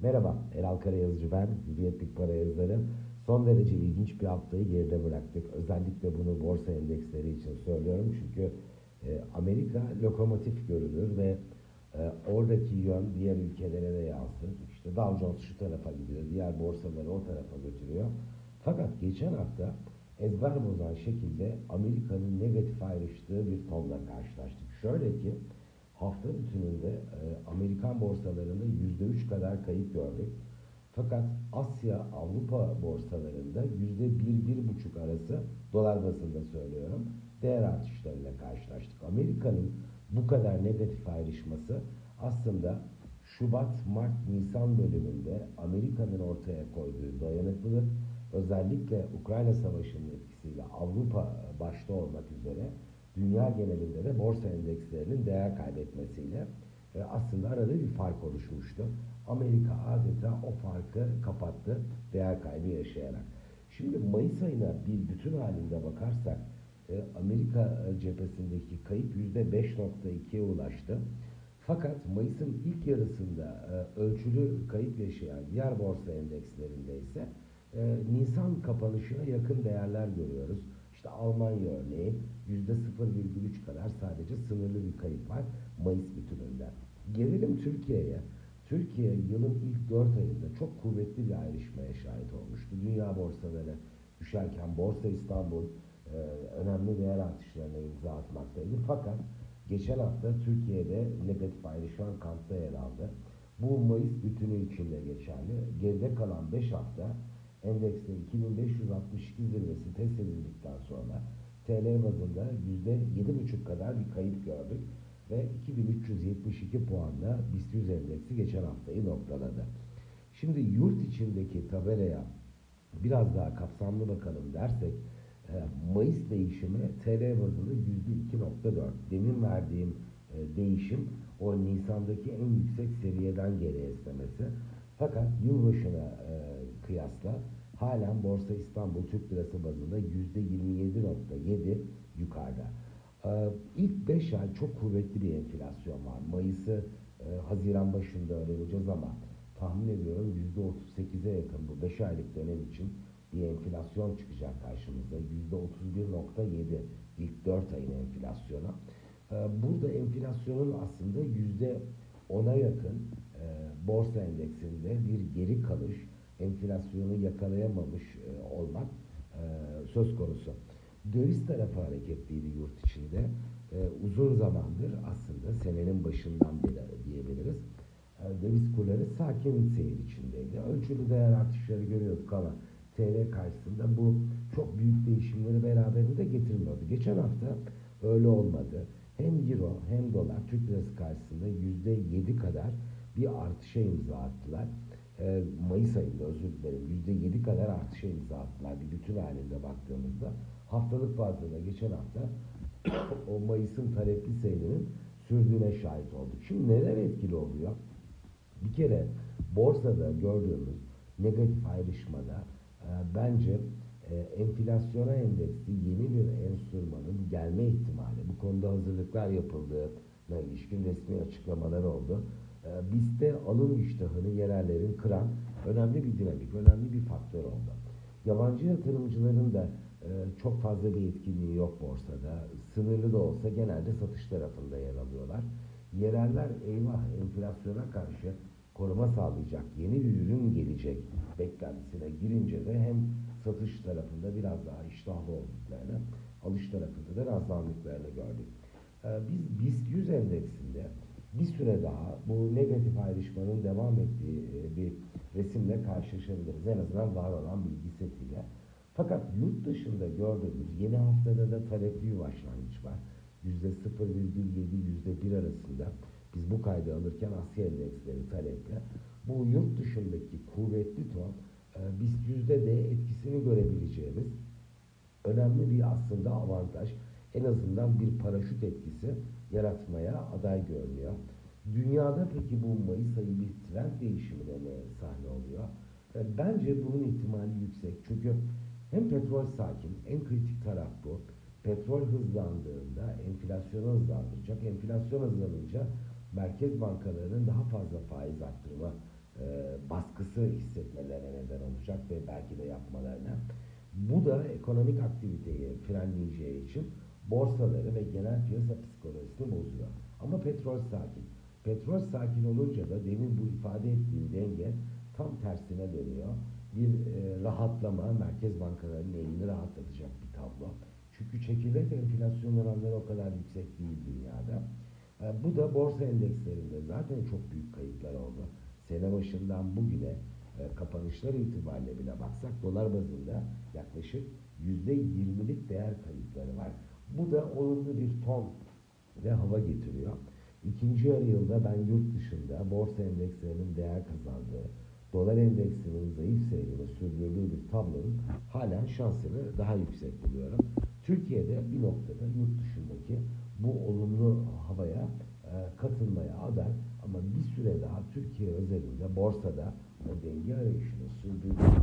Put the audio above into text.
Merhaba, Eral Karayazıcı ben, Hürriyetlik Para Yazarı. Son derece ilginç bir haftayı geride bıraktık. Özellikle bunu borsa endeksleri için söylüyorum. Çünkü e, Amerika lokomotif görülür ve e, oradaki yön diğer ülkelere de yansır. İşte Dow Jones şu tarafa gidiyor, diğer borsaları o tarafa götürüyor. Fakat geçen hafta ezber bozan şekilde Amerika'nın negatif ayrıştığı bir tonla karşılaştık. Şöyle ki hafta bütününde e, Amerikan borsalarında yüzde üç kadar kayıp gördük. Fakat Asya, Avrupa borsalarında yüzde bir, bir buçuk arası dolar bazında söylüyorum değer artışlarıyla karşılaştık. Amerika'nın bu kadar negatif ayrışması aslında Şubat, Mart, Nisan bölümünde Amerika'nın ortaya koyduğu dayanıklılık özellikle Ukrayna Savaşı'nın etkisiyle Avrupa başta olmak üzere dünya genelinde de borsa endekslerinin değer kaybetmesiyle e, aslında arada bir fark oluşmuştu. Amerika adeta o farkı kapattı değer kaybı yaşayarak. Şimdi Mayıs ayına bir bütün halinde bakarsak e, Amerika cephesindeki kayıp %5.2'ye ulaştı. Fakat Mayıs'ın ilk yarısında e, ölçülü kayıp yaşayan diğer borsa endekslerinde ise Nisan kapanışına yakın değerler görüyoruz. İşte Almanya örneği %0,3 kadar sadece sınırlı bir kayıp var Mayıs bütününde. Gelelim Türkiye'ye. Türkiye yılın ilk 4 ayında çok kuvvetli bir ayrışmaya şahit olmuştu. Dünya borsaları düşerken Borsa İstanbul e, önemli değer artışlarına imza atmaktaydı. Fakat geçen hafta Türkiye'de negatif ayrışan kampta yer aldı. Bu Mayıs bütünü içinde geçerli. Geride kalan 5 hafta endekste 2562 zirvesi test edildikten sonra TL bazında %7,5 kadar bir kayıp gördük ve 2372 puanla BIST 100 endeksi geçen haftayı noktaladı. Şimdi yurt içindeki tabelaya biraz daha kapsamlı bakalım dersek e, Mayıs değişimi TL bazında %2.4. Demin verdiğim e, değişim o Nisan'daki en yüksek seviyeden geri esnemesi. Fakat yılbaşına e, kıyasla halen Borsa İstanbul Türk Lirası bazında %27.7 yukarıda. Ee, ilk 5 ay çok kuvvetli bir enflasyon var. Mayıs'ı e, Haziran başında öğreneceğiz ama tahmin ediyorum %38'e yakın bu 5 aylık dönem için bir enflasyon çıkacak karşımızda. %31.7 ilk 4 ayın enflasyonu. Ee, burada enflasyonun aslında %10'a yakın e, borsa endeksinde bir geri kalış, enflasyonu yakalayamamış e, olmak söz konusu döviz tarafı hareketliydi yurt içinde. E, uzun zamandır aslında senenin başından beri diyebiliriz. E, döviz kurları sakin seyir içindeydi. Ölçülü değer artışları görüyorduk ama TL karşısında bu çok büyük değişimleri beraberinde getirmiyordu. Geçen hafta öyle olmadı. Hem euro hem dolar Türk lirası karşısında yüzde yedi kadar bir artışa imza attılar. E, Mayıs ayında özür dilerim yüzde yedi kadar artışa imza attılar bir bütün halinde baktığımızda haftalık bazında geçen hafta o Mayıs'ın talepli seyrinin sürdüğüne şahit olduk. Şimdi neler etkili oluyor? Bir kere borsada gördüğümüz negatif ayrışmada e, bence e, enflasyona endeksli yeni bir enstrümanın gelme ihtimali, bu konuda hazırlıklar yapıldığına ilişkin resmi açıklamalar oldu. E, bizde alım iştahını yerellerin kıran önemli bir dinamik, önemli bir faktör oldu. Yabancı yatırımcıların da e, çok fazla bir etkinliği yok borsada. Sınırlı da olsa genelde satış tarafında yer alıyorlar. Yereller eyvah enflasyona karşı koruma sağlayacak yeni bir ürün gelecek beklentisine girince de hem satış tarafında biraz daha iştahlı olduklarını, alış tarafında da razlandıklarını gördük. E, biz BIST 100 endeksinde bir süre daha bu negatif ayrışmanın devam ettiği e, bir resimle karşılaşabiliriz. En azından var olan bilgi setiyle. Fakat yurt dışında gördüğümüz yeni haftada da talepli bir başlangıç var. %0,7 %1 arasında biz bu kaydı alırken Asya endeksleri talepli. Bu yurt dışındaki kuvvetli ton e, biz yüzde de etkisini görebileceğimiz önemli bir aslında avantaj. En azından bir paraşüt etkisi yaratmaya aday görünüyor. Dünyada peki bu Mayıs ayı bir trend değişimine mi sahne oluyor? E, bence bunun ihtimali yüksek. Çünkü hem petrol sakin, en kritik taraf bu. Petrol hızlandığında enflasyonu hızlandıracak. Enflasyon hızlanınca merkez bankalarının daha fazla faiz arttırma e, artı hissetmelerine neden olacak ve belki de yapmalarına. Bu da ekonomik aktiviteyi frenleyeceği için borsaları ve genel piyasa psikolojisini bozuyor. Ama petrol sakin. Petrol sakin olunca da demin bu ifade ettiğim denge tam tersine dönüyor. Bir e, rahatlama, merkez bankalarının elini rahatlatacak bir tablo. Çünkü çekirdek enflasyon oranları o kadar yüksek değil dünyada. E, bu da borsa endekslerinde zaten çok büyük kayıplar oldu. Sene başından bugüne e, kapanışlar itibariyle bile baksak dolar bazında yaklaşık yüzde yirmilik değer kayıpları var. Bu da olumlu bir ton ve hava getiriyor. İkinci yarı yılda ben yurt dışında borsa endekslerinin değer kazandığı, dolar endeksinin zayıf seyrini sürdürdüğü bir tablonun hala şansını daha yüksek buluyorum. Türkiye'de bir noktada yurt dışındaki bu olumlu havaya e, katılmaya aday ama bir süre daha Türkiye özelinde borsada o denge arayışını sürdürmek